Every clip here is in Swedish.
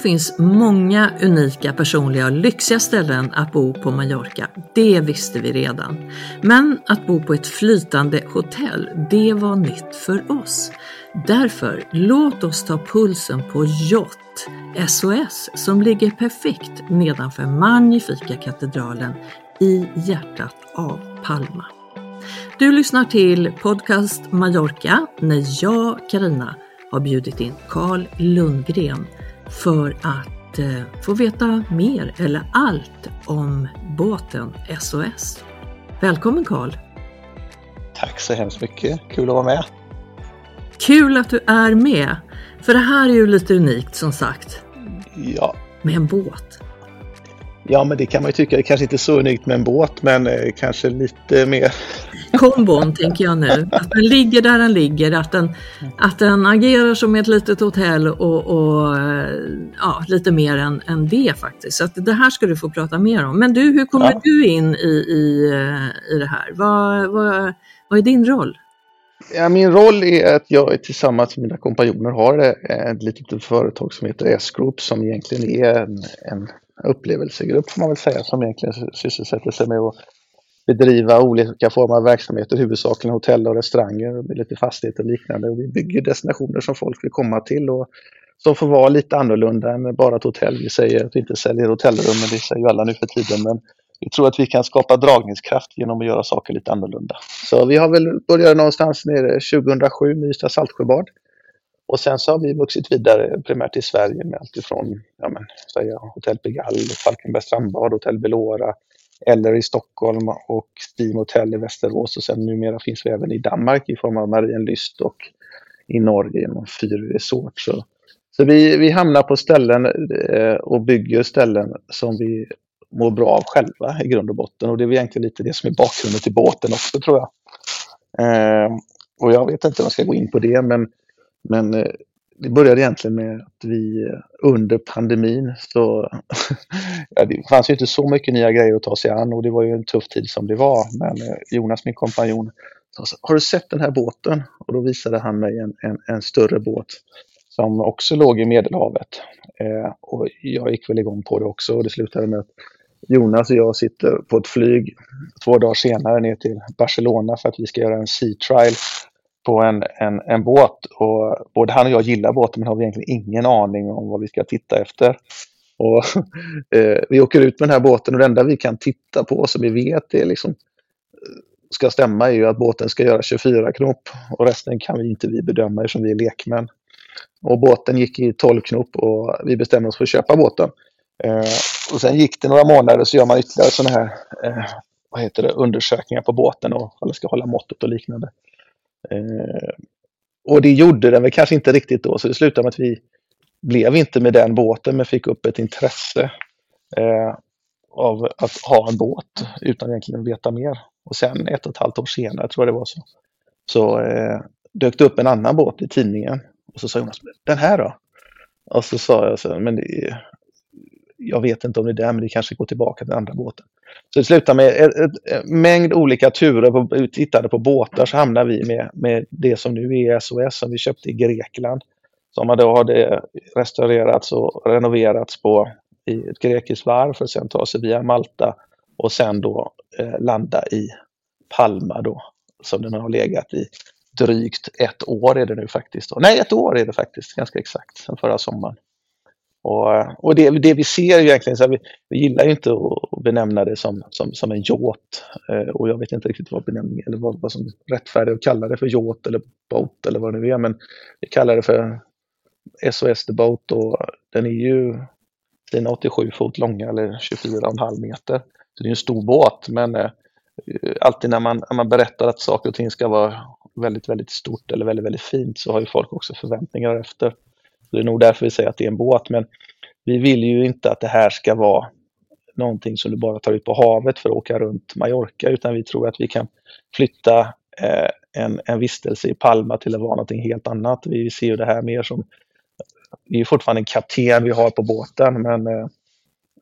det finns många unika, personliga och lyxiga ställen att bo på Mallorca, det visste vi redan. Men att bo på ett flytande hotell, det var nytt för oss. Därför, låt oss ta pulsen på Jott, SOS, som ligger perfekt nedanför Magnifika katedralen i hjärtat av Palma. Du lyssnar till podcast Mallorca när jag, Karina, har bjudit in Carl Lundgren för att eh, få veta mer eller allt om båten SOS. Välkommen Carl! Tack så hemskt mycket, kul att vara med! Kul att du är med! För det här är ju lite unikt som sagt. Ja. Med en båt. Ja, men det kan man ju tycka. Det kanske inte är så unikt med en båt, men eh, kanske lite mer. Kombon tänker jag nu. Att den ligger där den ligger, att den, att den agerar som ett litet hotell och, och eh, ja, lite mer än, än det faktiskt. Så att det här ska du få prata mer om. Men du, hur kommer ja. du in i, i, eh, i det här? Vad, vad, vad är din roll? Ja, min roll är att jag tillsammans med mina kompanjoner har ett litet företag som heter S-Group som egentligen är en, en upplevelsegrupp får man väl säga som egentligen sysselsätter sig med att bedriva olika former av verksamheter, huvudsakligen hotell och restauranger med lite fastigheter och liknande. Och vi bygger destinationer som folk vill komma till och som får vara lite annorlunda än bara ett hotell. Vi säger att vi inte säljer hotellrum, men det säger ju alla nu för tiden. Men vi tror att vi kan skapa dragningskraft genom att göra saker lite annorlunda. Så vi har väl börjat någonstans nere 2007 med Ystad Saltsjöbad. Och sen så har vi vuxit vidare primärt i Sverige med allt ifrån ja, men, säga, Hotell Pigalle, Falkenbergs strandbad, Hotell Belora eller i Stockholm och Steam Hotel i Västerås och sen numera finns vi även i Danmark i form av Marienlyst och i Norge genom Fyr Resort. Så, så vi, vi hamnar på ställen eh, och bygger ställen som vi mår bra av själva i grund och botten och det är egentligen lite det som är bakgrunden till båten också tror jag. Eh, och jag vet inte om jag ska gå in på det men men eh, det började egentligen med att vi eh, under pandemin så ja, det fanns ju inte så mycket nya grejer att ta sig an och det var ju en tuff tid som det var. Men eh, Jonas, min kompanjon, sa har du sett den här båten? Och då visade han mig en, en, en större båt som också låg i Medelhavet. Eh, och jag gick väl igång på det också och det slutade med att Jonas och jag sitter på ett flyg två dagar senare ner till Barcelona för att vi ska göra en sea trial på en, en, en båt och både han och jag gillar båten men har egentligen ingen aning om vad vi ska titta efter. Och, eh, vi åker ut med den här båten och det enda vi kan titta på som vi vet är liksom, eh, ska stämma är ju att båten ska göra 24 knop och resten kan vi inte vi bedöma eftersom vi är lekmän. Och båten gick i 12 knop och vi bestämde oss för att köpa båten. Eh, och sen gick det några månader så gör man ytterligare sådana här eh, vad heter det, undersökningar på båten och alla ska hålla måttet och liknande. Eh, och det gjorde den väl kanske inte riktigt då, så det slutade med att vi blev inte med den båten men fick upp ett intresse eh, av att ha en båt utan egentligen veta mer. Och sen ett och ett halvt år senare, tror jag det var så, så eh, dök det upp en annan båt i tidningen. Och så sa Jonas, den här då? Och så sa jag, så, men det, jag vet inte om det är den, men det kanske går tillbaka till den andra båten. Så det slutade med en mängd olika turer. På, vi tittade på båtar så hamnade vi med, med det som nu är SOS som vi köpte i Grekland. Som då hade restaurerats och renoverats på i ett grekiskt varv för att sedan ta sig via Malta och sen då eh, landa i Palma då som den har legat i drygt ett år är det nu faktiskt. Då. Nej, ett år är det faktiskt, ganska exakt, sen förra sommaren. Och, och det, det, vi ser egentligen, så här, vi, vi, gillar ju inte att benämna det som, som, som en yacht. Eh, och jag vet inte riktigt vad benämningen eller vad, vad som rättfärdigt att kalla det för yacht eller boat eller vad det nu är. Men vi kallar det för SOS The Boat och den är ju sina 87 fot långa eller 24,5 meter. Så det är en stor båt men eh, alltid när man, när man berättar att saker och ting ska vara väldigt, väldigt stort eller väldigt, väldigt fint så har ju folk också förväntningar efter. Så det är nog därför vi säger att det är en båt men vi vill ju inte att det här ska vara någonting som du bara tar ut på havet för att åka runt Mallorca utan vi tror att vi kan flytta eh, en, en vistelse i Palma till att vara någonting helt annat. Vi ser ju det här mer som det är fortfarande en kapten vi har på båten men eh,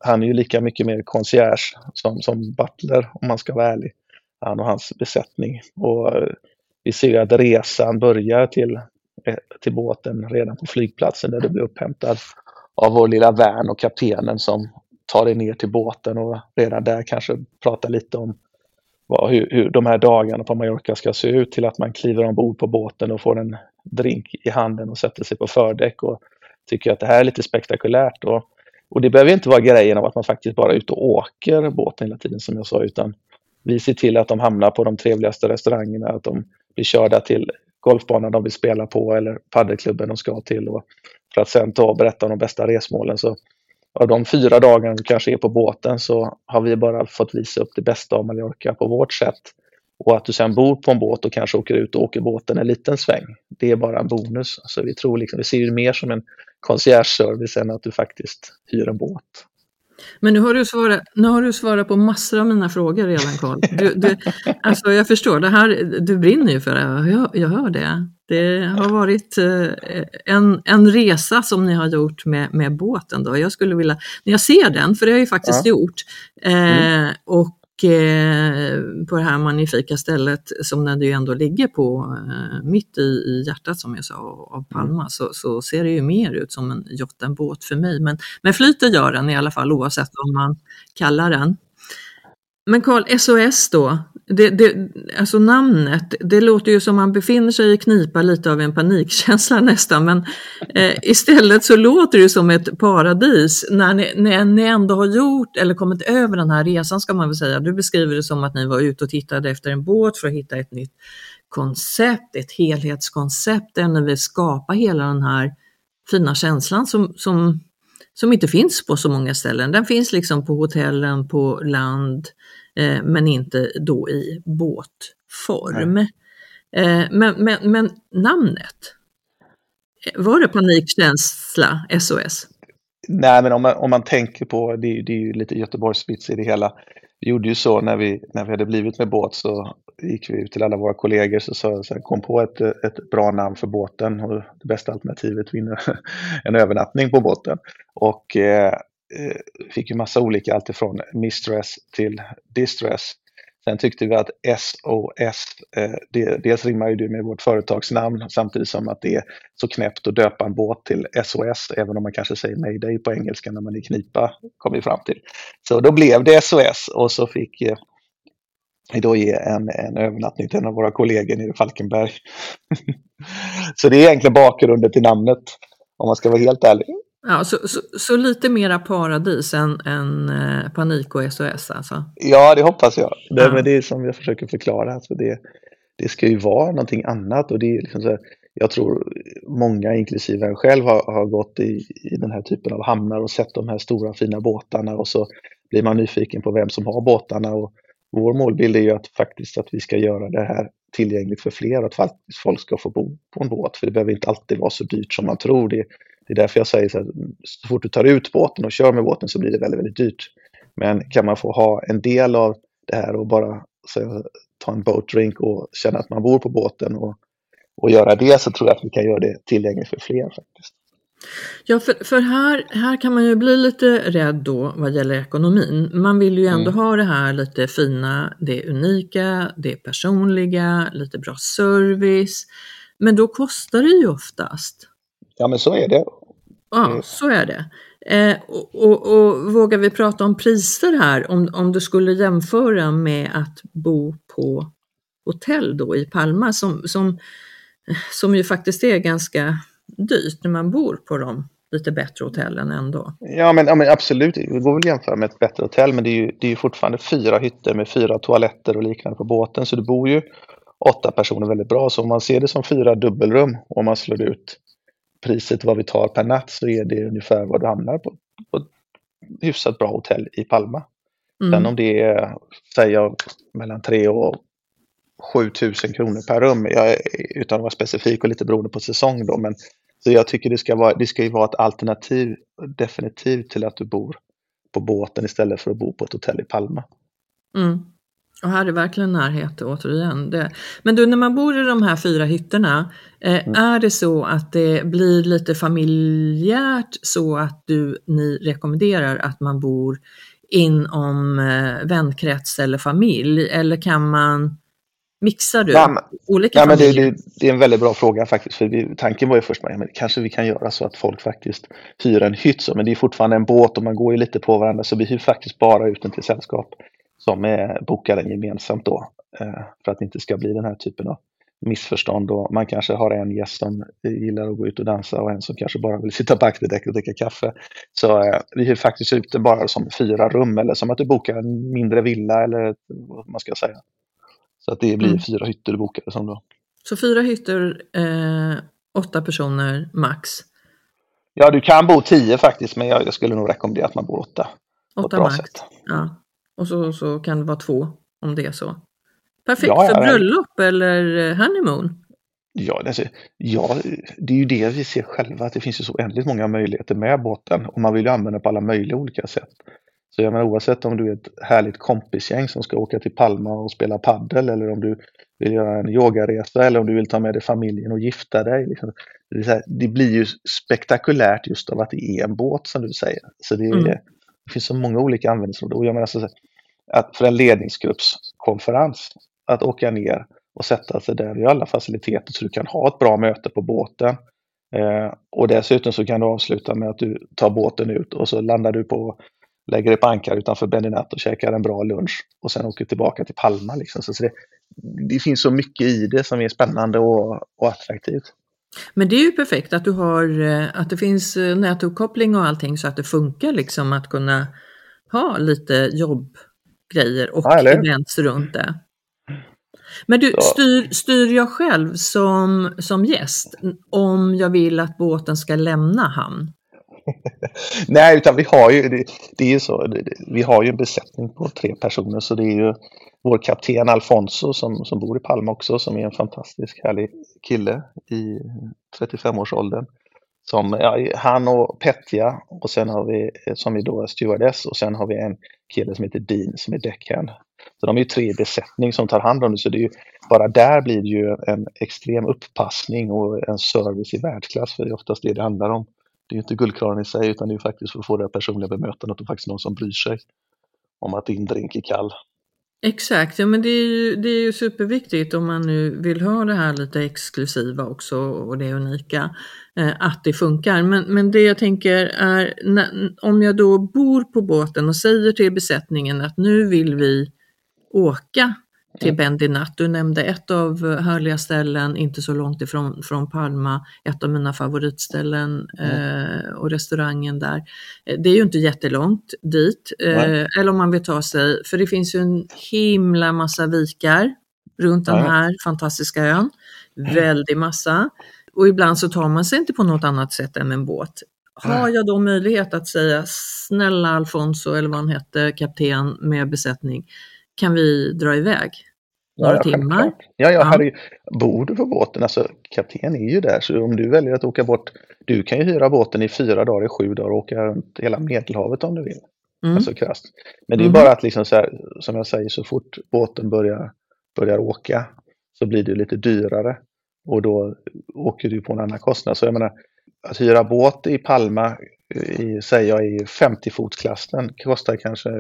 han är ju lika mycket mer concierge som, som butler om man ska vara ärlig. Han och hans besättning. Och eh, vi ser ju att resan börjar till, Eh, till båten redan på flygplatsen där du blir upphämtad av vår lilla vän och kaptenen som tar dig ner till båten och redan där kanske pratar lite om vad, hur, hur de här dagarna på Mallorca ska se ut till att man kliver ombord på båten och får en drink i handen och sätter sig på fördäck och tycker att det här är lite spektakulärt. Och, och det behöver inte vara grejen av att man faktiskt bara är ute och åker båten hela tiden som jag sa, utan vi ser till att de hamnar på de trevligaste restaurangerna, att de blir körda till golfbanan de vill spela på eller paddelklubben de ska till. Och för att sen ta och berätta om de bästa resmålen. Så av de fyra dagarna vi kanske är på båten så har vi bara fått visa upp det bästa av Mallorca på vårt sätt. Och att du sen bor på en båt och kanske åker ut och åker båten en liten sväng, det är bara en bonus. Så vi tror liksom, vi ser det mer som en concierge-service än att du faktiskt hyr en båt. Men nu har du svarat, nu har du svarat på massor av mina frågor redan Carl. Du, du, alltså jag förstår, det här, du brinner ju för det, jag, jag hör det. Det har varit eh, en, en resa som ni har gjort med, med båten. Då. Jag skulle vilja, när jag ser den, för det har jag ju faktiskt ja. gjort, eh, mm. och på det här magnifika stället som när det ändå ligger på eh, mitt i, i hjärtat som jag sa av Palma mm. så, så ser det ju mer ut som en yacht än båt för mig. Men, men flyter gör den i alla fall oavsett vad man kallar den. Men Karl, SOS då, det, det, alltså namnet, det låter ju som man befinner sig i knipa lite av en panikkänsla nästan, men eh, istället så låter det som ett paradis när ni, när ni ändå har gjort eller kommit över den här resan ska man väl säga. Du beskriver det som att ni var ute och tittade efter en båt för att hitta ett nytt koncept, ett helhetskoncept där ni vill skapa hela den här fina känslan som, som, som inte finns på så många ställen. Den finns liksom på hotellen, på land, Eh, men inte då i båtform. Eh, men, men, men namnet, var det panikkänsla SOS? Nej, men om man, om man tänker på, det, det är ju lite Göteborgsvits i det hela. Vi gjorde ju så när vi, när vi hade blivit med båt så gick vi ut till alla våra kollegor så sa så här, kom på ett, ett bra namn för båten och det bästa alternativet vinner en övernattning på båten. Och eh, Eh, Eh, fick ju massa olika, alltifrån mistress till distress. Sen tyckte vi att SOS, eh, det, dels rimmar ju det med vårt företagsnamn samtidigt som att det är så knäppt att döpa en båt till SOS, även om man kanske säger mayday på engelska när man är knipa, kom vi fram till. Så då blev det SOS och så fick eh, vi då ge en, en övernattning till en av våra kollegor nere i Falkenberg. så det är egentligen bakgrunden till namnet, om man ska vara helt ärlig. Ja, så, så, så, lite mera paradis än, än eh, panik och SOS alltså? Ja, det hoppas jag. Det, ja. men det är som jag försöker förklara. Alltså det, det ska ju vara någonting annat och det är liksom så, jag tror många, inklusive en själv, har, har gått i, i den här typen av hamnar och sett de här stora fina båtarna och så blir man nyfiken på vem som har båtarna och vår målbild är ju att faktiskt att vi ska göra det här tillgängligt för fler, att faktiskt folk ska få bo på en båt. För det behöver inte alltid vara så dyrt som man tror. Det, det är därför jag säger så här, så fort du tar ut båten och kör med båten så blir det väldigt, väldigt dyrt. Men kan man få ha en del av det här och bara så, ta en boat drink och känna att man bor på båten och, och göra det så tror jag att vi kan göra det tillgängligt för fler faktiskt. Ja, för, för här, här kan man ju bli lite rädd då vad gäller ekonomin. Man vill ju ändå mm. ha det här lite fina, det unika, det personliga, lite bra service. Men då kostar det ju oftast. Ja, men så är det. Ja, mm. så är det. Eh, och, och, och, vågar vi prata om priser här, om, om du skulle jämföra med att bo på hotell då i Palma som, som, som ju faktiskt är ganska dyrt när man bor på de lite bättre hotellen ändå. Ja men, ja, men absolut, det går väl att jämföra med ett bättre hotell men det är ju, det är ju fortfarande fyra hytter med fyra toaletter och liknande på båten så det bor ju åtta personer väldigt bra. Så om man ser det som fyra dubbelrum och man slår ut priset vad vi tar per natt så är det ungefär vad du hamnar på, på ett hyfsat bra hotell i Palma. Mm. Sen om det är, säger jag, mellan 3 och 7000 kronor per rum, jag, utan att vara specifik och lite beroende på säsong då, men så jag tycker det ska vara, det ska ju vara ett alternativ definitivt till att du bor på båten istället för att bo på ett hotell i Palma. Mm. Och här är verkligen närhet återigen. Det. Men du, när man bor i de här fyra hytterna, eh, mm. är det så att det blir lite familjärt så att du, ni rekommenderar att man bor inom eh, vänkrets eller familj? Eller kan man Mixar du ja, men, olika ja, men det, det, det, är en väldigt bra fråga faktiskt. För vi, tanken var ju först, men kanske vi kan göra så att folk faktiskt hyr en hytt. Så, men det är fortfarande en båt och man går ju lite på varandra. Så vi hyr faktiskt bara ut den till sällskap som är, bokar den gemensamt då. Eh, för att det inte ska bli den här typen av missförstånd. Och man kanske har en gäst som gillar att gå ut och dansa och en som kanske bara vill sitta på akterdäck och dricka kaffe. Så eh, vi hyr faktiskt ut det bara som fyra rum eller som att du bokar en mindre villa eller vad man ska säga. Så att det blir mm. fyra hytter bokade som då. Så fyra hytter, eh, åtta personer max? Ja, du kan bo tio faktiskt, men jag, jag skulle nog rekommendera att man bor åtta. Åtta max, sätt. ja. Och så, så kan det vara två om det är så. Perfekt ja, för bröllop eller honeymoon? Ja, alltså, ja, det är ju det vi ser själva, att det finns ju så oändligt många möjligheter med båten och man vill ju använda på alla möjliga olika sätt. Så jag menar, oavsett om du är ett härligt kompisgäng som ska åka till Palma och spela paddel eller om du vill göra en yogaresa eller om du vill ta med dig familjen och gifta dig. Liksom. Det, här, det, blir ju spektakulärt just av att det är en båt som du säger. Så det, mm det finns så många olika användningsområden. Och jag menar alltså så att för en ledningsgruppskonferens att åka ner och sätta sig där i alla faciliteter så du kan ha ett bra möte på båten. Eh, och dessutom så kan du avsluta med att du tar båten ut och så landar du på lägger dig på ankar utanför Beninat och käkar en bra lunch och sen åker tillbaka till Palma. Liksom. Så det, det finns så mycket i det som är spännande och, och attraktivt. Men det är ju perfekt att du har, eh, att det finns eh, nätuppkoppling och allting så att det funkar liksom att kunna ha lite jobbgrejer och ja, events runt det. Men du, styr, styr jag själv som, som gäst om jag vill att båten ska lämna hamn? Nej, utan vi har ju, det, det är ju så, det, vi har ju en besättning på tre personer så det är ju vår kapten Alfonso som, som bor i Palma också som är en fantastisk härlig kille i 35-årsåldern. Som, ja, han och Petja och sen har vi, som är då stewardess och sen har vi en kille som heter Dean som är deckhand. Så de är ju tre i besättning som tar hand om det så det är ju, bara där blir det ju en extrem uppassning och en service i världsklass för det är oftast det det handlar om det är inte guldkranen i sig utan det är faktiskt för att få det personliga bemötandet och faktiskt någon som bryr sig om att din drink är kall. Exakt, ja men det är, ju, det är ju superviktigt om man nu vill ha det här lite exklusiva också och det unika, eh, att det funkar. Men, men det jag tänker är, när, om jag då bor på båten och säger till besättningen att nu vill vi åka till Bendinat. Du nämnde ett av härliga ställen, inte så långt ifrån från Palma, ett av mina favoritställen eh, och restaurangen där. Eh, det är ju inte jättelångt dit, eh, eller om man vill ta sig, för det finns ju en himla massa vikar runt den här fantastiska ön. Väldig massa. Och ibland så tar man sig inte på något annat sätt än med en båt. Har jag då möjlighet att säga snälla Alfonso, eller vad han hette, kapten med besättning, kan vi dra iväg några ja, timmar. självklart. Ja, ja, Ja. Harry, bor du på båten, alltså kapten är ju där, så om du väljer att åka bort, du kan ju hyra båten i fyra dagar, i sju dagar och åka runt hela Medelhavet om du vill. Mm. Alltså krasst. Men det är Mhm. bara att liksom så här, som jag säger, så fort båten börjar, börjar åka så blir det lite dyrare och då åker du på en annan kostnad. Så jag menar, att hyra båt i Palma, i, säger jag i 50-fotsklassen, kostar kanske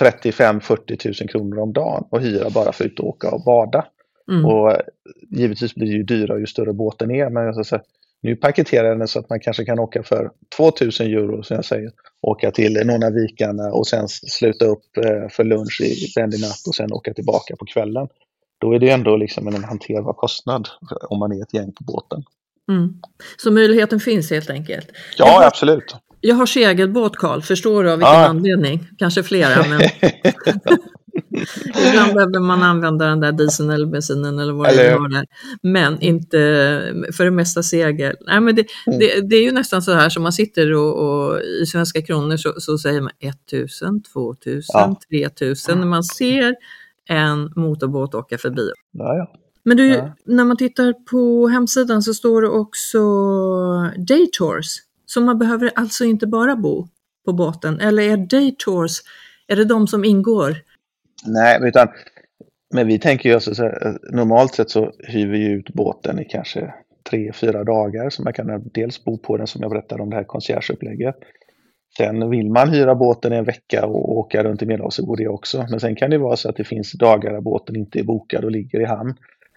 35-40 000 kronor om dagen att hyra bara för att ut och åka och bada. Mm. Och eh, givetvis blir det ju dyrare ju större båten är. Men jag ska säga, nu paketerar jag den så att man kanske kan åka för 2000 euro, som jag säger. Åka till någon av vikarna och sen sluta upp eh, för lunch i Natt och sen åka tillbaka på kvällen. Då är det ändå liksom en hanterbar kostnad om man är ett gäng på båten. Mm. Så möjligheten finns helt enkelt. Ja, absolut. Jag har segelbåt Karl, förstår du av vilken Ja. anledning? Kanske flera, men ibland behöver man använda den där dieseln eller bensinen eller vad det nu där. Men inte för det mesta segel. Nej, men det, Mm. det, det är ju nästan så här som man sitter och, och i svenska kronor så, så säger man 1000, 2000, Ja. 3000 när man ser en motorbåt åka förbi. Ja, ja. Men du, Ja. när man tittar på hemsidan så står det också day tours. Så man behöver alltså inte bara bo på båten. Eller är day tours, är det de som ingår? Nej, utan men vi tänker ju alltså så här, normalt sett så hyr vi ut båten i kanske tre, fyra dagar så man kan dels bo på den som jag berättade om det här conciergeupplägget. Sen vill man hyra båten en vecka och åka runt i Medelhavet så går det också. Men sen kan det vara så att det finns dagar där båten inte är bokad och ligger i hamn.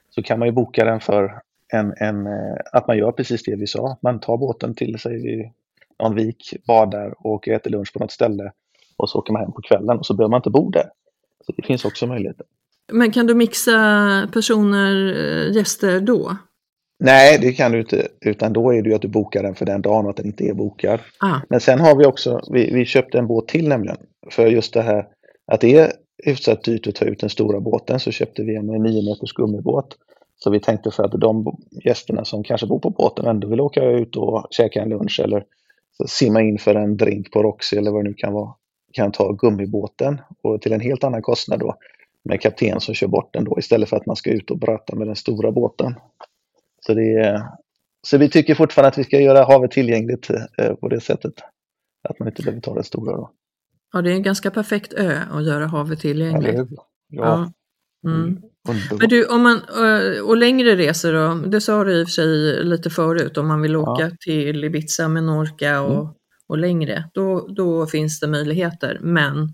Så kan man ju boka den för en, en, eh, att man gör precis det vi sa. Man tar båten till sig någon vik, badar och äter lunch på något ställe. Och så åker man hem på kvällen och så behöver man inte bo där. Så det finns också möjligheter. Men kan du mixa personer, eh, gäster då? Nej, det kan du inte. Utan då är det ju att du bokar den för den dagen och att den inte är bokad. Ah, Men sen har vi också, vi, vi köpte en båt till nämligen. För just det här att det är hyfsat dyrt att ta ut den stora båten så köpte vi en 9 meters gummibåt. Så vi tänkte för att de gästerna som kanske bor på båten ändå vill åka ut och käka en lunch eller simma in för en drink på Roxy eller vad det nu kan vara. Kan ta gummibåten och till en helt annan kostnad då med kapten som kör bort den då istället för att man ska ut och bröta med den stora båten. Så, det är, så vi tycker fortfarande att vi ska göra havet tillgängligt eh, på det sättet. Att man inte behöver ta den stora då. ja, det är en ganska perfekt ö att göra havet tillgängligt. hur? Ja. Mm. Men du, om man, eh, och längre resor då, det sa du i och för sig lite förut, om man vill åka till Ibiza, Menorca och, Mm. och längre, då, då finns det möjligheter, men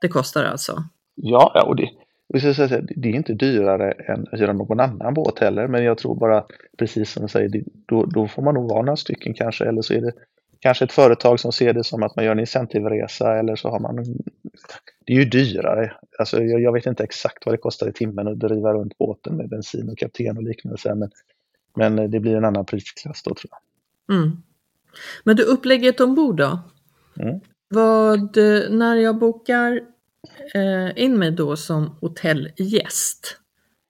det kostar alltså. Ja, ja, och det, det är inte dyrare än att göra någon annan båt heller. Men jag tror bara, precis som du säger, då, då får man nog vara några stycken kanske. Eller så är det kanske ett företag som ser det som att man gör en incentivresa. Eller så har man... Det är ju dyrare. Alltså, jag, jag vet inte exakt vad det kostar i timmen att driva runt båten med bensin och kapten och liknande. Men, men det blir en annan prisklass då tror jag. Mm. Men du, upplägget ombord då? Mm. Vad, när jag bokar eh, in mig då som hotellgäst,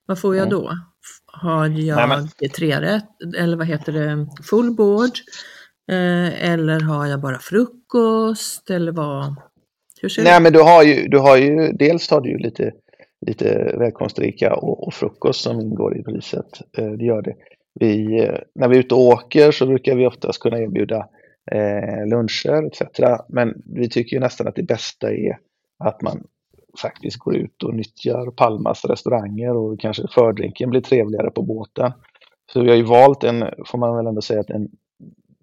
vad får jag Mm. då? Har jag Nej, men- trerätt, eller vad heter det, full board? Eh, eller har jag bara frukost? Eller vad? Nej, men du har ju, du har ju dels har du ju lite, lite välkomstdricka och, och frukost som ingår i priset. Eh, det gör det. Vi, eh, när vi är ute och åker så brukar vi oftast kunna erbjuda eh, luncher etc. Men vi tycker ju nästan att det bästa är att man faktiskt går ut och nyttjar Palmas restauranger och kanske fördrinken blir trevligare på båten. Så vi har ju valt en, får man väl ändå säga, att en,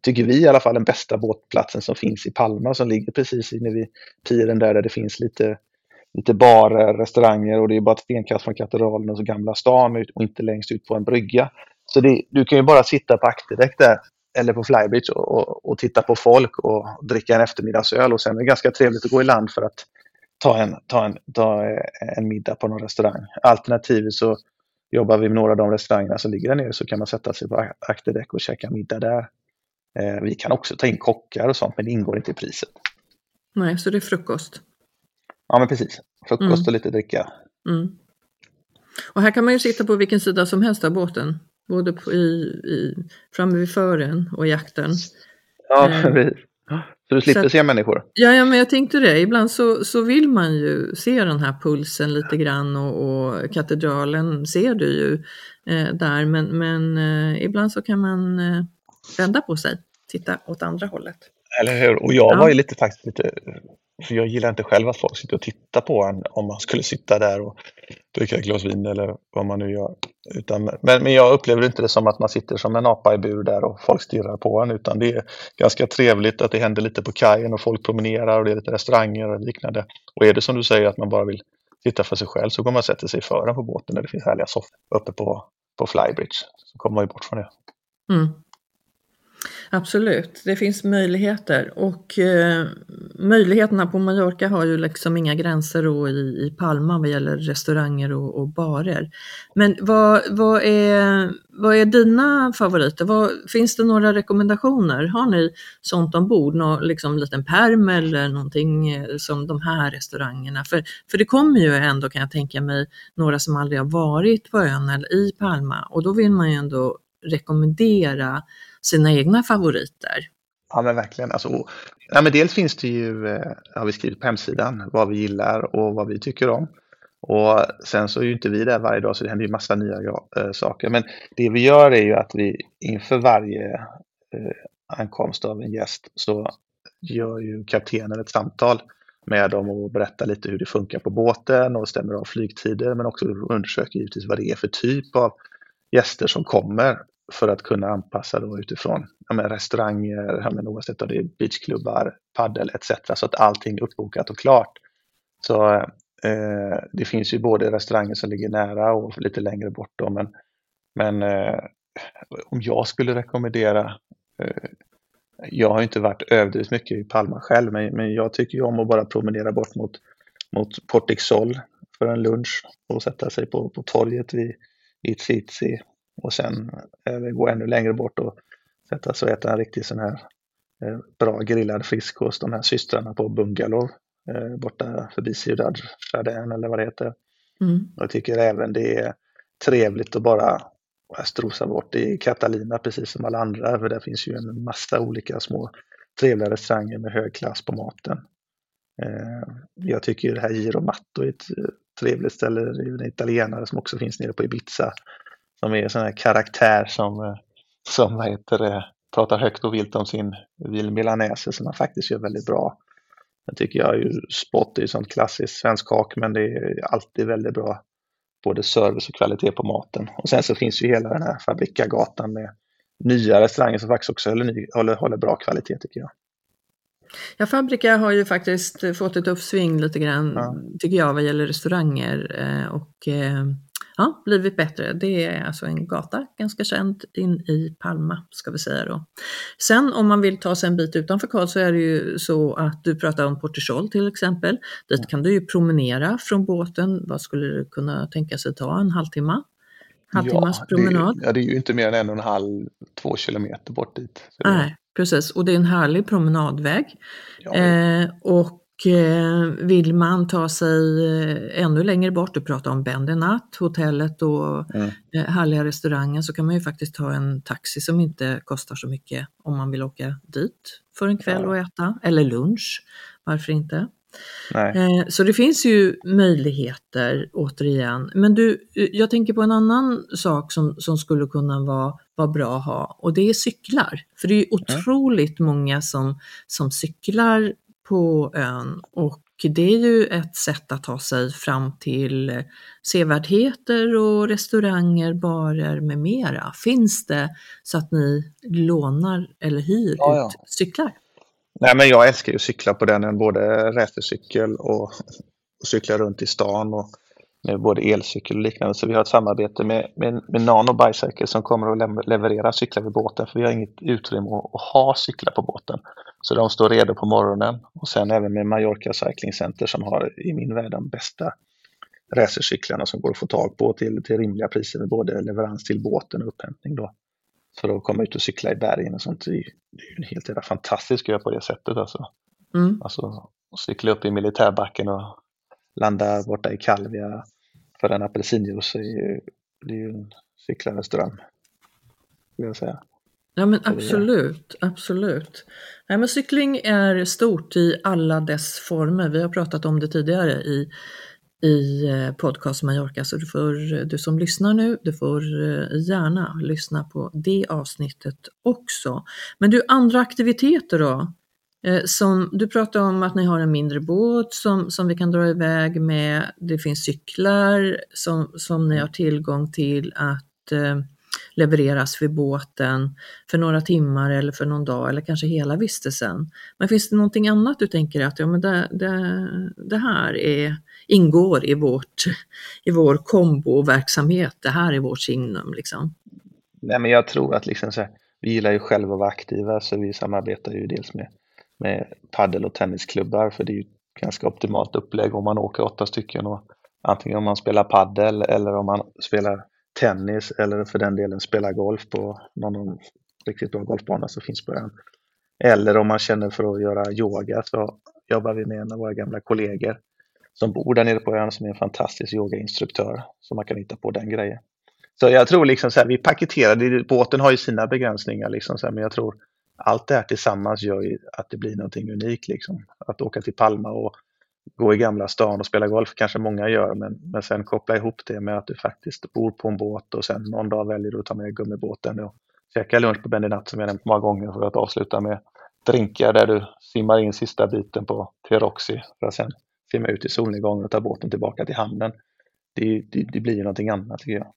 tycker vi i alla fall, den bästa båtplatsen som finns i Palma som ligger precis inne vid piren där, där det finns lite, lite barer, restauranger och det är bara ett stenkast från katedralen och så Gamla stan och inte längst ut på en brygga. Så det, du kan ju bara sitta på akterdäck där eller på Flybridge och, och, och titta på folk och dricka en eftermiddagsöl och sen är det ganska trevligt att gå i land för att ta en, ta en, ta en middag på någon restaurang. Alternativt så jobbar vi med några av de restaurangerna som ligger där nere så kan man sätta sig på akterdäck och käka middag där. Eh, vi kan också ta in kockar och sånt men det ingår inte i priset. Nej, så det är frukost. Ja men precis. Frukost Mm. och lite dricka. Mm. Och här kan man ju sitta på vilken sida som helst av båten. Både på, i, i, framme vid fören och i aktern. Ja, Mm. precis. Så du slipper Så- se människor. Ja, ja, men jag tänkte det. Ibland så, så vill man ju se den här pulsen lite grann och, och katedralen ser du ju eh, där. Men, men eh, ibland så kan man eh, vända på sig, titta åt andra hållet. Eller hur? Och jag Ja. var ju lite faktiskt lite, för jag gillar inte själv att folk sitter och tittar på en om man skulle sitta där och dricka ett glas vin eller vad man nu gör. Utan, men, men jag upplever inte det som att man sitter som en apa i bur där och folk stirrar på en utan det är ganska trevligt att det händer lite på kajen och folk promenerar och det är lite restauranger och liknande. Och är det som du säger att man bara vill sitta för sig själv så går man och sätter sig i fören på båten där det finns härliga soffor uppe på, på Flybridge. Så kommer man ju bort från det. Mm. Absolut, det finns möjligheter och eh, möjligheterna på Mallorca har ju liksom inga gränser och i, i Palma vad gäller restauranger och, och barer. Men vad, vad, är, vad är dina favoriter? Vad, finns det några rekommendationer? Har ni sånt ombord? Någon liksom liten perm eller någonting eh, som de här restaurangerna? För, för det kommer ju ändå kan jag tänka mig några som aldrig har varit på ön eller i Palma och då vill man ju ändå rekommendera sina egna favoriter. Ja men verkligen. Alltså, ja, men dels finns det ju, eh, har vi skrivit på hemsidan, vad vi gillar och vad vi tycker om. Och sen så är ju inte vi där varje dag så det händer ju massa nya äh, saker. Men det vi gör är ju att vi inför varje äh, ankomst av en gäst så gör ju kaptenen ett samtal med dem och berättar lite hur det funkar på båten och stämmer av flygtider men också undersöker givetvis vad det är för typ av gäster som kommer för att kunna anpassa då utifrån ja, men restauranger, ja, men oavsett om det är beachklubbar, paddel etc. Så att allting är uppbokat och klart. Så eh, det finns ju både restauranger som ligger nära och lite längre bort då, men, men eh, om jag skulle rekommendera eh, jag har ju inte varit överdrivet mycket i Palma själv, men, men jag tycker ju om att bara promenera bort mot, mot Portixol för en lunch och sätta sig på, på torget vid, i och sen eh, gå ännu längre bort och sätta sig och äta en riktig sån här eh, bra grillad friskost, de här systrarna på Bungalow eh, borta förbi Ciudad Chardin eller vad det heter. Mm. Jag tycker även det är trevligt att bara strosa bort i Catalina precis som alla andra. För där finns ju en massa olika små trevliga restauranger med hög klass på maten. Eh, Jag tycker det här Giro Matto är ett eh, trevligt ställe. Det är en italienare som också finns nere på Ibiza. Som är en sån här karaktär som, eh, som vad heter det, pratar högt och vilt om sin vil milanese som han faktiskt gör väldigt bra. Jag tycker jag ju Spot är ju sånt klassiskt svensk hak men det är alltid väldigt bra både service och kvalitet på maten. Och sen så finns ju hela den här Fabrikagatan med nya restauranger som faktiskt också håller, håller, håller bra kvalitet tycker jag. Ja, Fabrika har ju faktiskt fått ett uppsving lite grann, Ja. tycker jag, vad gäller restauranger eh, och eh, ja, blivit bättre. Det är alltså en gata, ganska känd, in i Palma, ska vi säga då. Sen om man vill ta sig en bit utanför Karl så är det ju så att du pratar om Portisol till exempel. Dit kan du ju promenera från båten. Vad skulle du kunna tänka sig ta? En halvtimme? Halvtimmas promenad? Det, ja, det är ju inte mer än en och en halv, två kilometer bort dit. Nej, precis. Och det är en härlig promenadväg. ja, Eh, och vill man ta sig eh, ännu längre bort, du pratar om Bendenat, hotellet och Mm. eh, härliga restaurangen, så kan man ju faktiskt ta en taxi som inte kostar så mycket om man vill åka dit för en kväll och äta, eller lunch, varför inte? nej. Eh, Så det finns ju möjligheter återigen. Men du, eh, jag tänker på en annan sak som, som skulle kunna vara, vara bra att ha och det är cyklar. För det är ju otroligt många som, som cyklar på ön och det är ju ett sätt att ta sig fram till sevärdheter och restauranger, barer med mera. Finns det så att ni lånar eller hyr Ja, ja. ut cyklar? nej, men jag älskar ju att cykla på den, både racercykel och, och cykla runt i stan och med både elcykel och liknande. Så vi har ett samarbete med, med, med Nano Bicycle som kommer att leverera cyklar vid båten för vi har inget utrymme att, att ha cyklar på båten. Så de står redo på morgonen och sen även med Mallorca Cycling Center som har i min värld de bästa racercyklarna som går att få tag på till, till rimliga priser med både leverans till båten och upphämtning då. För att komma ut och cykla i bergen och sånt. Det är ju en helt jävla fantastisk grej på det sättet alltså. Mm. Alltså cykla upp i militärbacken och landa borta i Calvia för en apelsinjuice är ju, det är ju en cyklandes dröm. Skulle jag säga. Ja men absolut, absolut. Nej, men cykling är stort i alla dess former. Vi har pratat om det tidigare i, i eh, podcast Mallorca, så du, får, du som lyssnar nu, du får eh, gärna lyssna på det avsnittet också. Men du, andra aktiviteter då? Eh, som, du pratar om att ni har en mindre båt som, som vi kan dra iväg med. Det finns cyklar som, som ni har tillgång till att levereras vid båten för några timmar eller för någon dag eller kanske hela vistelsen. Men finns det någonting annat du tänker att ja, men det, det, det här är, ingår i, vårt, i vår komboverksamhet, det här är vårt signum liksom? Nej, men jag tror att liksom så här, vi gillar ju själva att vara aktiva så vi samarbetar ju dels med med paddel och tennisklubbar för det är ju ganska optimalt upplägg om man åker åtta stycken och antingen om man spelar paddel eller om man spelar tennis eller för den delen spela golf på någon av de riktigt bra golfbanor som finns på ön. Eller om man känner för att göra yoga så jobbar vi med en av våra gamla kollegor som bor där nere på ön som är en fantastisk yogainstruktör så man kan hitta på den grejen. Så jag tror liksom så här, vi paketerar, båten har ju sina begränsningar liksom så här, men jag tror allt det här tillsammans gör ju att det blir någonting unikt. Liksom. Att åka till Palma och gå i Gamla stan och spela golf kanske många gör, men, men sen koppla ihop det med att du faktiskt bor på en båt och sen någon dag väljer du att ta med gummibåten och käka lunch på Benny som jag nämnt många gånger för att avsluta med drinkar där du simmar in sista biten på Teroxy för att sen simma ut i solnedgången och ta båten tillbaka till hamnen. Det, det, det blir ju någonting annat tycker jag.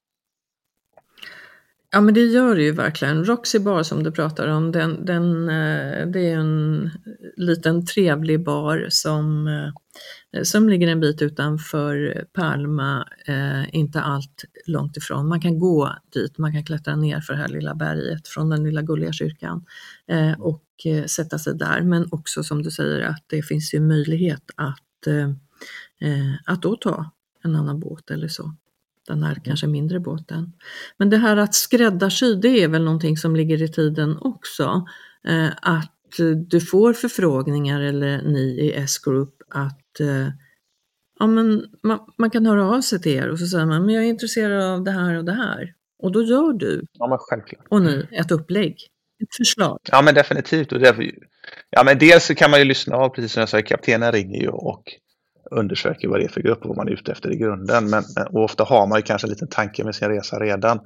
Ja men det gör det ju verkligen. Roxy Bar som du pratar om, den, den, eh, det är en liten trevlig bar som, eh, som ligger en bit utanför Palma, eh, inte allt långt ifrån. Man kan gå dit, man kan klättra ner för det här lilla berget från den lilla gulliga kyrkan och sätta sig där. Men också som du säger att det finns ju möjlighet att, att då ta en annan båt eller så den här kanske mindre båten. Men det här att skräddarsy, det är väl någonting som ligger i tiden också. Eh, att du får förfrågningar eller ni i S-Group att eh, ja, men man, man, kan höra av sig till er och så säger man men jag är intresserad av det här och det här. Och då gör du ja, och ni ett upplägg, ett förslag. Ja men definitivt. Och därför, ja, men dels så kan man ju lyssna av, precis som jag sa, kaptenen ringer ju och undersöker vad det är för grupp och vad man är ute efter i grunden. Men, eh, och ofta har man ju kanske en liten tanke med sin resa redan.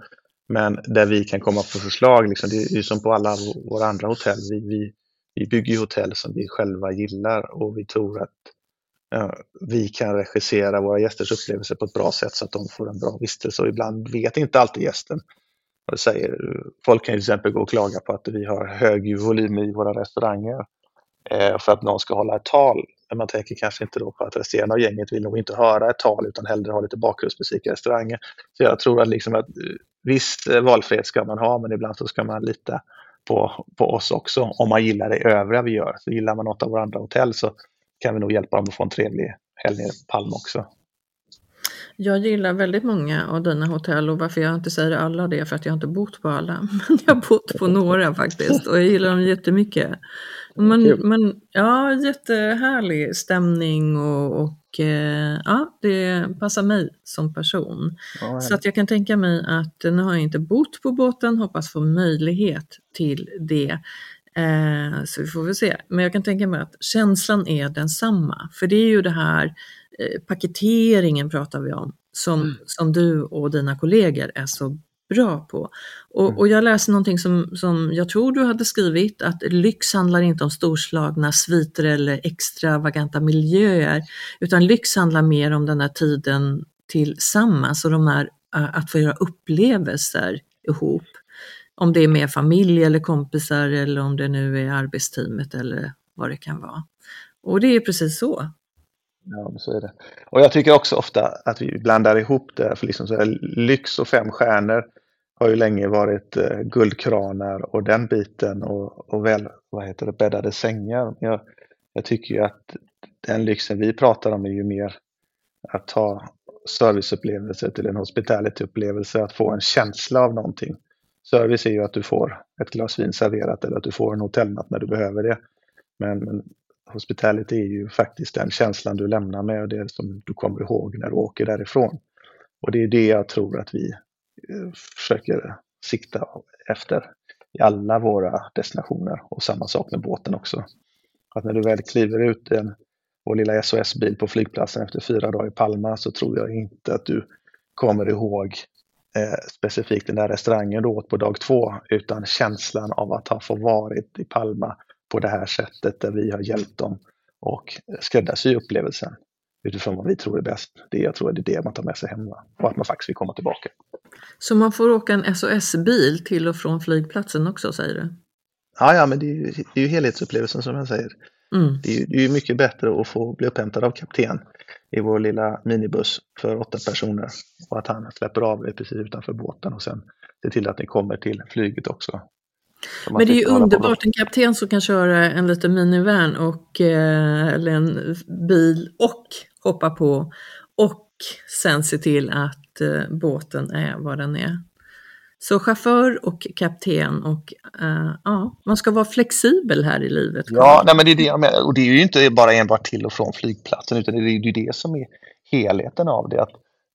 Men där vi kan komma på förslag, liksom, det är ju som på alla våra andra hotell. Vi, vi, vi bygger ju hotell som vi själva gillar och vi tror att ja, vi kan regissera våra gästers upplevelser på ett bra sätt så att de får en bra vistelse. Och ibland vet inte alltid gästen vad säger. Folk kan till exempel gå och klaga på att vi har hög volym i våra restauranger eh, för att någon ska hålla ett tal. Men man tänker kanske inte då på att resten av gänget vill nog inte höra ett tal utan hellre ha lite bakgrundsmusik i restaurangen. Så jag tror att, liksom att eh, viss visst valfrihet ska man ha men ibland så ska man lita på, på oss också om man gillar det övriga vi gör. Så gillar man något av våra andra hotell så kan vi nog hjälpa dem att få en trevlig helg nere på Palma också. Jag gillar väldigt många av dina hotell och varför jag inte säger alla det är för att jag inte bott på alla. Men jag har bott på några faktiskt och jag gillar dem jättemycket. Men, men ja, jättehärlig stämning och, och eh, ja, det passar mig som person. Ja, så att jag kan tänka mig att nu har jag inte bott på båten, hoppas få möjlighet till det. Eh, så vi får väl se. Men jag kan tänka mig att känslan är densamma. För det är ju det här paketeringen pratar vi om, som, mm. som du och dina kollegor är så bra på. Och, mm. och jag läste någonting som, som jag tror du hade skrivit, att lyx handlar inte om storslagna sviter eller extravaganta miljöer, utan lyx handlar mer om den här tiden tillsammans och de här, att få göra upplevelser ihop. Om det är med familj eller kompisar eller om det nu är arbetsteamet eller vad det kan vara. Och det är precis så. Ja, så är det. Och jag tycker också ofta att vi blandar ihop det. För liksom så här, lyx och fem stjärnor har ju länge varit eh, guldkranar och den biten och, och väl vad heter det, bäddade sängar. Jag, jag tycker ju att den lyxen vi pratar om är ju mer att ta serviceupplevelse till en hospitality-upplevelse, att få en känsla av någonting. Service är ju att du får ett glas vin serverat eller att du får en hotellnatt när du behöver det. Men, men hospitality är ju faktiskt den känslan du lämnar med och det som du kommer ihåg när du åker därifrån. Och det är det jag tror att vi eh, försöker sikta efter i alla våra destinationer och samma sak med båten också. Att när du väl kliver ut en, vår lilla SOS-bil på flygplatsen efter fyra dagar i Palma så tror jag inte att du kommer ihåg eh, specifikt den där restaurangen du åt på dag två utan känslan av att ha fått varit i Palma på det här sättet där vi har hjälpt dem och skräddarsy upplevelsen utifrån vad vi tror är bäst. Det jag tror är det man tar med sig hem va? och att man faktiskt vill komma tillbaka. Så man får åka en SOS-bil till och från flygplatsen också säger du? Ja, ja men det är ju, det är ju helhetsupplevelsen som jag säger. Mm. Det, är ju, det är ju mycket bättre att få bli upphämtad av kapten i vår lilla minibuss för åtta personer och att han släpper av dig precis utanför båten och sen ser till att ni kommer till flyget också. Men det är ju underbart, en kapten som kan köra en liten minivan och, eh, eller en bil och hoppa på och sen se till att eh, båten är vad den är. Så chaufför och kapten och uh, ja, man ska vara flexibel här i livet. Ja, nej, men det är det jag menar. Och det är ju inte bara enbart till och från flygplatsen utan det är ju det som är helheten av det. Att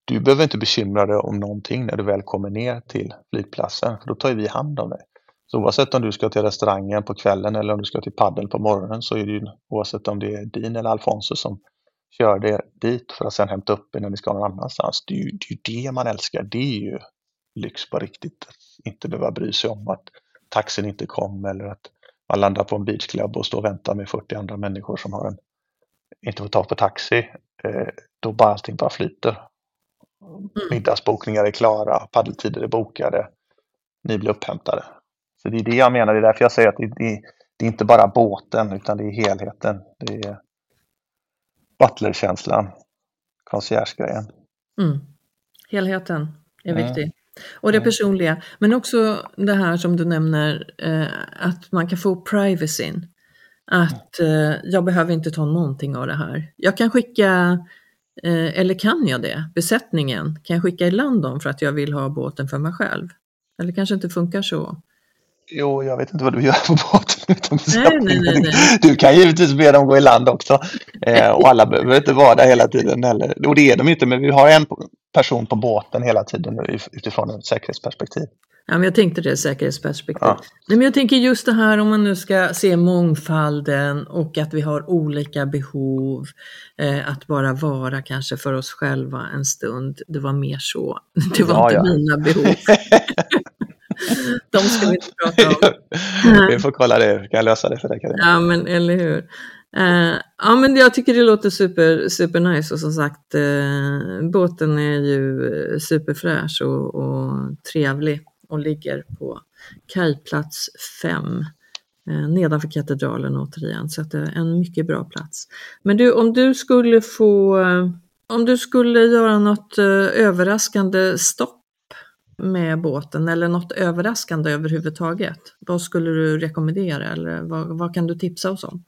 du behöver inte bekymra dig om någonting när du väl kommer ner till flygplatsen för då tar vi hand om dig. Så oavsett om du ska till restaurangen på kvällen eller om du ska till padden på morgonen så är det ju oavsett om det är din eller Alfonso som kör det dit för att sen hämta upp er när ni ska någon annanstans. Det är ju det, är det man älskar. Det är ju lyx på riktigt. Att inte behöva bry sig om att taxin inte kom eller att man landar på en beachclub och står och väntar med 40 andra människor som har en, inte fått tag på taxi. Eh, då bara allting bara flyter. Mm. Middagsbokningar är klara, paddeltider är bokade, ni blir upphämtade. Så det är det jag menar, det är därför jag säger att det, det, det är inte bara båten utan det är helheten. Det är butlerkänslan, concierge-grejen. Mm. Helheten är mm. viktig. Och det personliga, men också det här som du nämner, eh, att man kan få privacyn. Att eh, jag behöver inte ta någonting av det här. Jag kan skicka, eh, eller kan jag det, besättningen, kan jag skicka i land dem för att jag vill ha båten för mig själv? Eller kanske inte funkar så? Jo, jag vet inte vad du gör på båten utan nej, nej, nej, nej, Du kan givetvis be dem gå i land också. Eh, och alla behöver inte vara där hela tiden heller. Och det är de inte, men vi har en person på båten hela tiden utifrån ett säkerhetsperspektiv. Ja, men jag tänkte det, säkerhetsperspektiv. Ja. Nej, men jag tänker just det här om man nu ska se mångfalden och att vi har olika behov, eh, att bara vara kanske för oss själva en stund. Det var mer så, det var ja, inte ja. mina behov. De ska vi inte prata om. vi får kolla det, vi kan lösa det för dig Ja, men eller hur. Uh, ja men jag tycker det låter super, super nice och som sagt uh, båten är ju superfräsch och, och trevlig och ligger på kajplats 5 uh, nedanför katedralen återigen så att det är en mycket bra plats. Men du om du skulle få, om du skulle göra något överraskande stopp med båten eller något överraskande överhuvudtaget? Vad skulle du rekommendera eller vad, vad kan du tipsa oss om?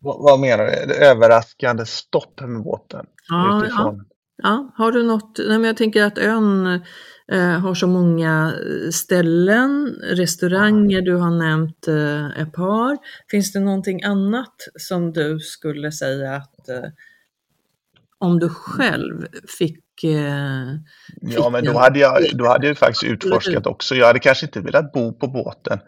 Vad, vad menar du? Överraskande stopp med båten? Ja, ja. ja. har du något? Nej, men jag tänker att ön eh, har så många ställen, restauranger, du har nämnt eh, ett par. Finns det någonting annat som du skulle säga att eh, om du själv fick Eh, ja, men då hade, jag, då hade jag faktiskt utforskat också. Jag hade kanske inte velat bo på båten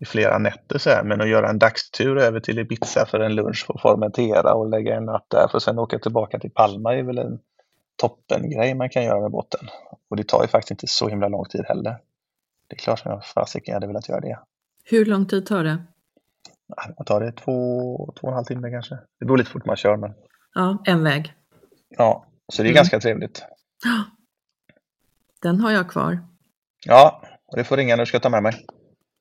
i flera nätter så här, men att göra en dagstur över till Ibiza för en lunch på Formentera och lägga en natt där för att sen åka tillbaka till Palma är väl en toppengrej man kan göra med båten. Och det tar ju faktiskt inte så himla lång tid heller. Det är klart som jag fasiken hade velat göra det. Hur lång tid tar det? Man tar det två, två och en halv timme kanske. Det beror lite fort man kör men. Ja, en väg. Ja, så det är mm. ganska trevligt. Den har jag kvar. Ja, och det får ringa när du ska ta med mig.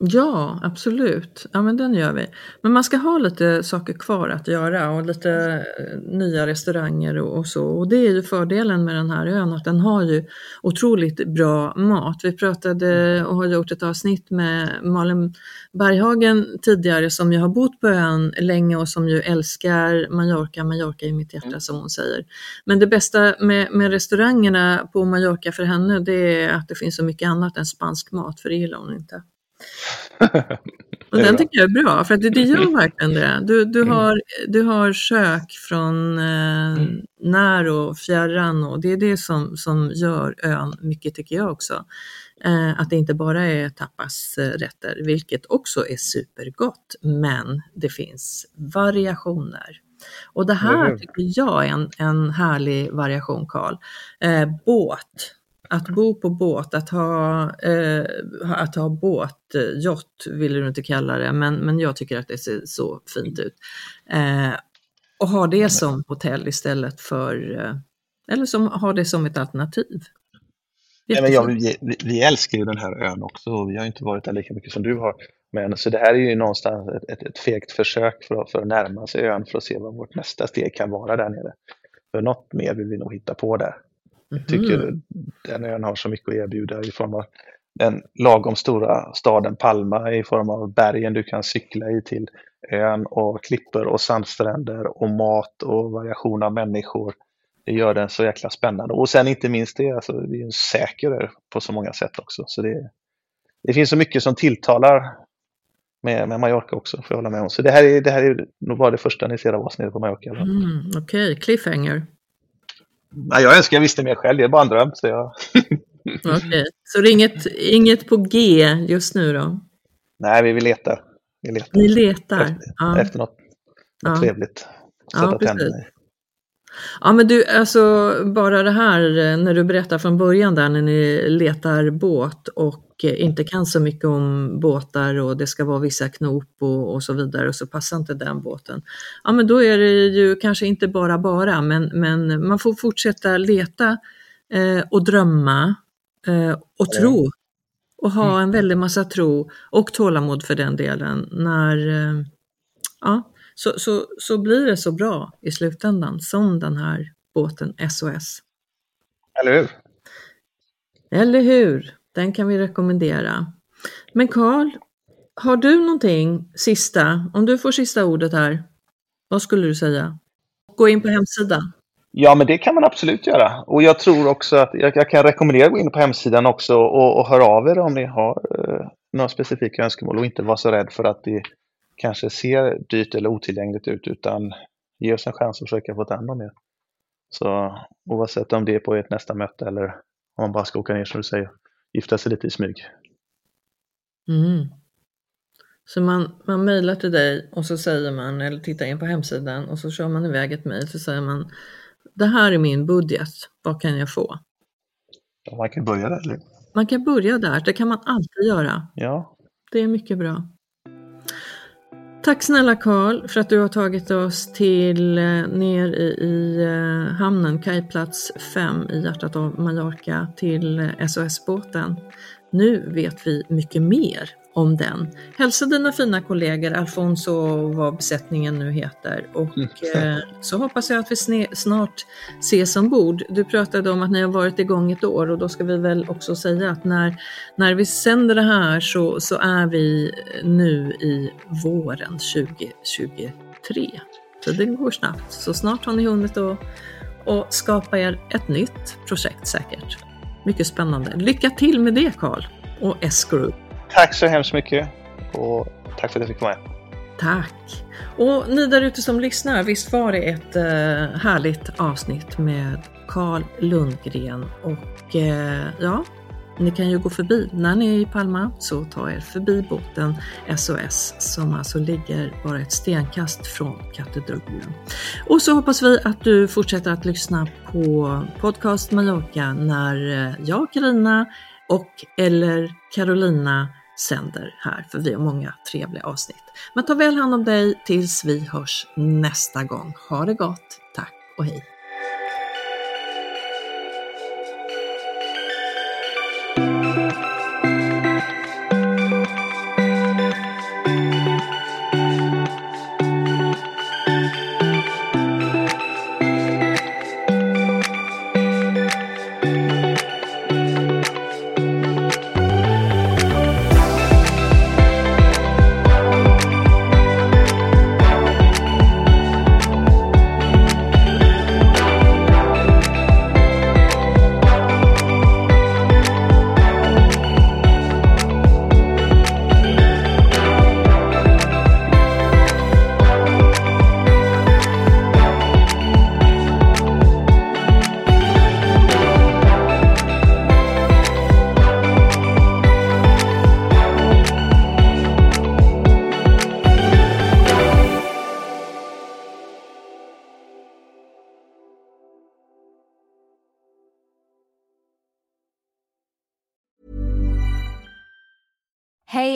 Ja, absolut. Ja, men den gör vi. Men man ska ha lite saker kvar att göra och lite eh, nya restauranger och, och, så. Och det är ju fördelen med den här ön, att den har ju otroligt bra mat. Vi pratade och har gjort ett avsnitt med Malin Berghagen tidigare som ju har bott på ön länge och som ju älskar Mallorca. Mallorca i mitt hjärta mm. som hon säger. Men det bästa med, med restaurangerna på Mallorca för henne, det är att det finns så mycket annat än spansk mat, för det gillar hon inte. Och den tycker jag är bra, för att det, det gör verkligen det. Du, du, mm. har, du har kök från eh, mm. när och fjärran och det är det som, som gör ön mycket tycker jag också. Eh, att det inte bara är tapasrätter, vilket också är supergott, men det finns variationer. Och det här tycker jag är en, en härlig variation, Karl. Eh, båt att bo på båt, att ha, eh, att ha båt, yacht vill du inte kalla det, men, men jag tycker att det ser så fint ut. Eh, och ha det som hotell istället för, eh, eller som, ha det som ett alternativ. Nej, men jag, vi, vi, älskar ju den här ön också, vi har inte varit där lika mycket som du har. Men så det här är ju någonstans ett, ett, ett fegt försök för, för att närma sig ön för att se vad vårt nästa steg kan vara där nere. För något mer vill vi nog hitta på där. Jag tycker mm. den ön har så mycket att erbjuda i form av den lagom stora staden Palma i form av bergen du kan cykla i till ön och klippor och sandstränder och mat och variation av människor. Det gör den så jäkla spännande. Och sen inte minst det, alltså, det är en säker på så många sätt också. Så det, det finns så mycket som tilltalar med, med Mallorca också, får jag hålla med om. Så det här är, det här är nog bara det första ni ser av oss nere på Mallorca. Mm, Okej, okay. cliffhanger. Nej, jag önskar jag visste mer själv, det är bara en dröm. Så, jag... Okay. så inget, inget på G just nu då? Nej, vi vill leta. Vi letar. Ni letar? Efter, ja. efter något, något ja. trevligt. Sätta ja, tänderna i. Ja men du, alltså bara det här när du berättar från början där när ni letar båt och inte kan så mycket om båtar och det ska vara vissa knop och, och så vidare och så passar inte den båten. Ja men då är det ju kanske inte bara bara men, men man får fortsätta leta eh, och drömma eh, och tro och ha mm. en väldig massa tro och tålamod för den delen när eh, ja, så, så, så blir det så bra i slutändan som den här båten SOS. Eller hur? Eller hur? Den kan vi rekommendera. Men Karl, har du någonting sista, om du får sista ordet här, vad skulle du säga? Gå in på hemsidan. Ja, men det kan man absolut göra. Och jag tror också att jag, jag kan rekommendera att gå in på hemsidan också och, och höra av er om ni har eh, några specifika önskemål och inte vara så rädd för att det kanske ser dyrt eller otillgängligt ut utan ge oss en chans att försöka få ta hand om er. Så oavsett om det är på ert nästa möte eller om man bara ska åka ner som du säger, gifta sig lite i smyg. Mm. Så man, man mejlar till dig och så säger man, eller tittar in på hemsidan och så kör man iväg ett mejl så säger man det här är min budget, vad kan jag få? Ja, man kan börja där. Eller? Man kan börja där, det kan man alltid göra. Ja. Det är mycket bra. Tack snälla Karl för att du har tagit oss till eh, ner i, i eh, hamnen, kajplats 5 i hjärtat av Mallorca till eh, SOS-båten. Nu vet vi mycket mer om den. Hälsa dina fina kollegor Alfonso vad besättningen nu heter och mm. eh, så hoppas jag att vi snart ses ombord. Du pratade om att ni har varit igång ett år och då ska vi väl också säga att när, när vi sänder det här så, så är vi nu i våren 2023. Så det går snabbt. Så snart har ni hunnit att och skapa er ett nytt projekt säkert. Mycket spännande. Lycka till med det Karl och S-Group. Tack så hemskt mycket och tack för att jag fick vara med. Tack! Och ni där ute som lyssnar, visst var det ett eh, härligt avsnitt med Karl Lundgren och eh, ja, ni kan ju gå förbi, när ni är i Palma så ta er förbi båten SOS som alltså ligger bara ett stenkast från katedralen. Och så hoppas vi att du fortsätter att lyssna på podcast Mallorca när eh, jag, Karina och eller Carolina sänder här, för vi har många trevliga avsnitt. Men ta väl hand om dig tills vi hörs nästa gång. Ha det gott, tack och hej!